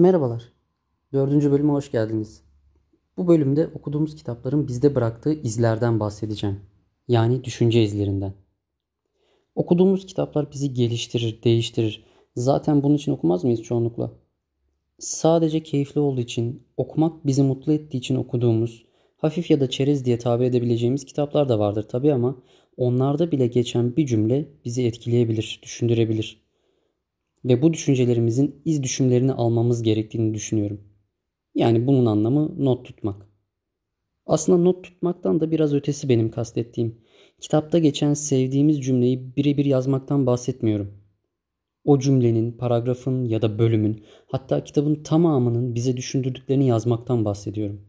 Merhabalar. Dördüncü bölüme hoş geldiniz. Bu bölümde okuduğumuz kitapların bizde bıraktığı izlerden bahsedeceğim. Yani düşünce izlerinden. Okuduğumuz kitaplar bizi geliştirir, değiştirir. Zaten bunun için okumaz mıyız çoğunlukla? Sadece keyifli olduğu için, okumak bizi mutlu ettiği için okuduğumuz, hafif ya da çerez diye tabir edebileceğimiz kitaplar da vardır tabii ama onlarda bile geçen bir cümle bizi etkileyebilir, düşündürebilir ve bu düşüncelerimizin iz düşümlerini almamız gerektiğini düşünüyorum. Yani bunun anlamı not tutmak. Aslında not tutmaktan da biraz ötesi benim kastettiğim. Kitapta geçen sevdiğimiz cümleyi birebir yazmaktan bahsetmiyorum. O cümlenin, paragrafın ya da bölümün, hatta kitabın tamamının bize düşündürdüklerini yazmaktan bahsediyorum.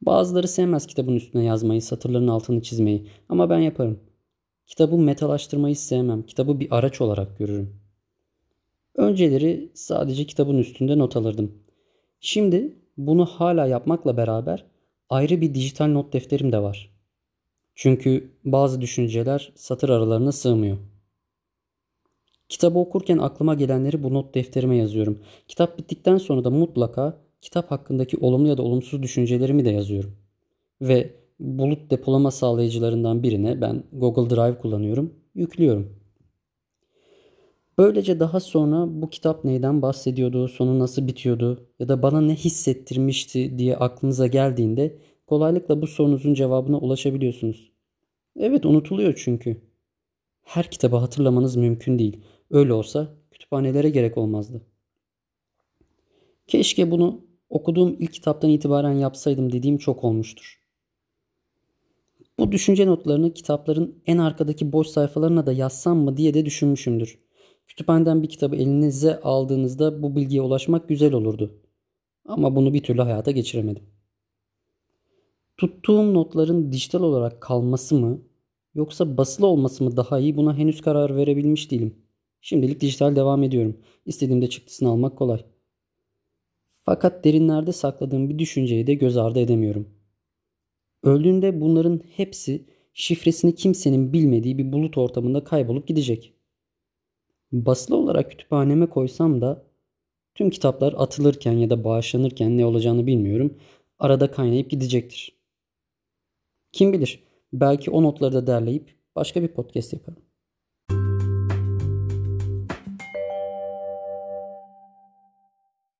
Bazıları sevmez kitabın üstüne yazmayı, satırların altını çizmeyi ama ben yaparım. Kitabı metalaştırmayı sevmem. Kitabı bir araç olarak görürüm. Önceleri sadece kitabın üstünde not alırdım. Şimdi bunu hala yapmakla beraber ayrı bir dijital not defterim de var. Çünkü bazı düşünceler satır aralarına sığmıyor. Kitabı okurken aklıma gelenleri bu not defterime yazıyorum. Kitap bittikten sonra da mutlaka kitap hakkındaki olumlu ya da olumsuz düşüncelerimi de yazıyorum. Ve bulut depolama sağlayıcılarından birine ben Google Drive kullanıyorum, yüklüyorum. Böylece daha sonra bu kitap neyden bahsediyordu, sonu nasıl bitiyordu ya da bana ne hissettirmişti diye aklınıza geldiğinde kolaylıkla bu sorunuzun cevabına ulaşabiliyorsunuz. Evet unutuluyor çünkü. Her kitabı hatırlamanız mümkün değil. Öyle olsa kütüphanelere gerek olmazdı. Keşke bunu okuduğum ilk kitaptan itibaren yapsaydım dediğim çok olmuştur. Bu düşünce notlarını kitapların en arkadaki boş sayfalarına da yazsam mı diye de düşünmüşümdür. Kütüphaneden bir kitabı elinize aldığınızda bu bilgiye ulaşmak güzel olurdu. Ama bunu bir türlü hayata geçiremedim. Tuttuğum notların dijital olarak kalması mı yoksa basılı olması mı daha iyi buna henüz karar verebilmiş değilim. Şimdilik dijital devam ediyorum. İstediğimde çıktısını almak kolay. Fakat derinlerde sakladığım bir düşünceyi de göz ardı edemiyorum. Öldüğünde bunların hepsi şifresini kimsenin bilmediği bir bulut ortamında kaybolup gidecek. Basılı olarak kütüphaneme koysam da tüm kitaplar atılırken ya da bağışlanırken ne olacağını bilmiyorum. Arada kaynayıp gidecektir. Kim bilir belki o notları da derleyip başka bir podcast yaparım.